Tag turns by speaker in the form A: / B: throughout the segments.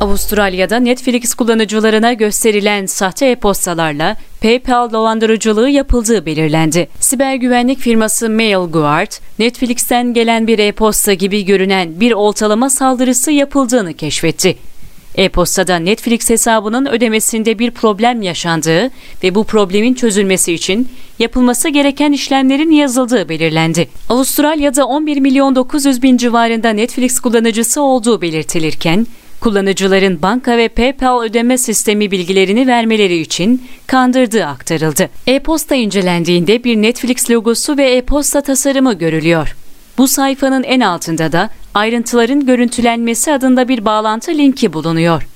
A: Avustralya'da Netflix kullanıcılarına gösterilen sahte e-postalarla PayPal dolandırıcılığı yapıldığı belirlendi. Siber güvenlik firması MailGuard, Netflix'ten gelen bir e-posta gibi görünen bir oltalama saldırısı yapıldığını keşfetti. E-postada Netflix hesabının ödemesinde bir problem yaşandığı ve bu problemin çözülmesi için yapılması gereken işlemlerin yazıldığı belirlendi. Avustralya'da 11 milyon 900 bin civarında Netflix kullanıcısı olduğu belirtilirken, kullanıcıların banka ve PayPal ödeme sistemi bilgilerini vermeleri için kandırdığı aktarıldı. E-posta incelendiğinde bir Netflix logosu ve e-posta tasarımı görülüyor. Bu sayfanın en altında da ayrıntıların görüntülenmesi adında bir bağlantı linki bulunuyor.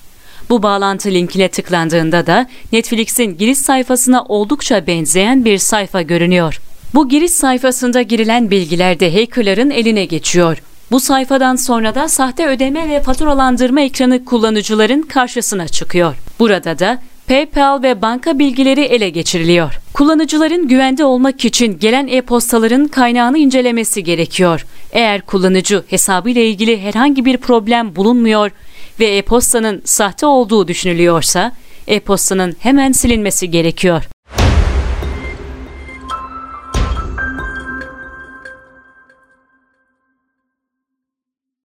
A: Bu bağlantı linkine tıklandığında da Netflix'in giriş sayfasına oldukça benzeyen bir sayfa görünüyor. Bu giriş sayfasında girilen bilgiler de hackerların eline geçiyor. Bu sayfadan sonra da sahte ödeme ve faturalandırma ekranı kullanıcıların karşısına çıkıyor. Burada da PayPal ve banka bilgileri ele geçiriliyor. Kullanıcıların güvende olmak için gelen e-postaların kaynağını incelemesi gerekiyor. Eğer kullanıcı hesabı ile ilgili herhangi bir problem bulunmuyor ve e-postanın sahte olduğu düşünülüyorsa, e-postanın hemen silinmesi gerekiyor.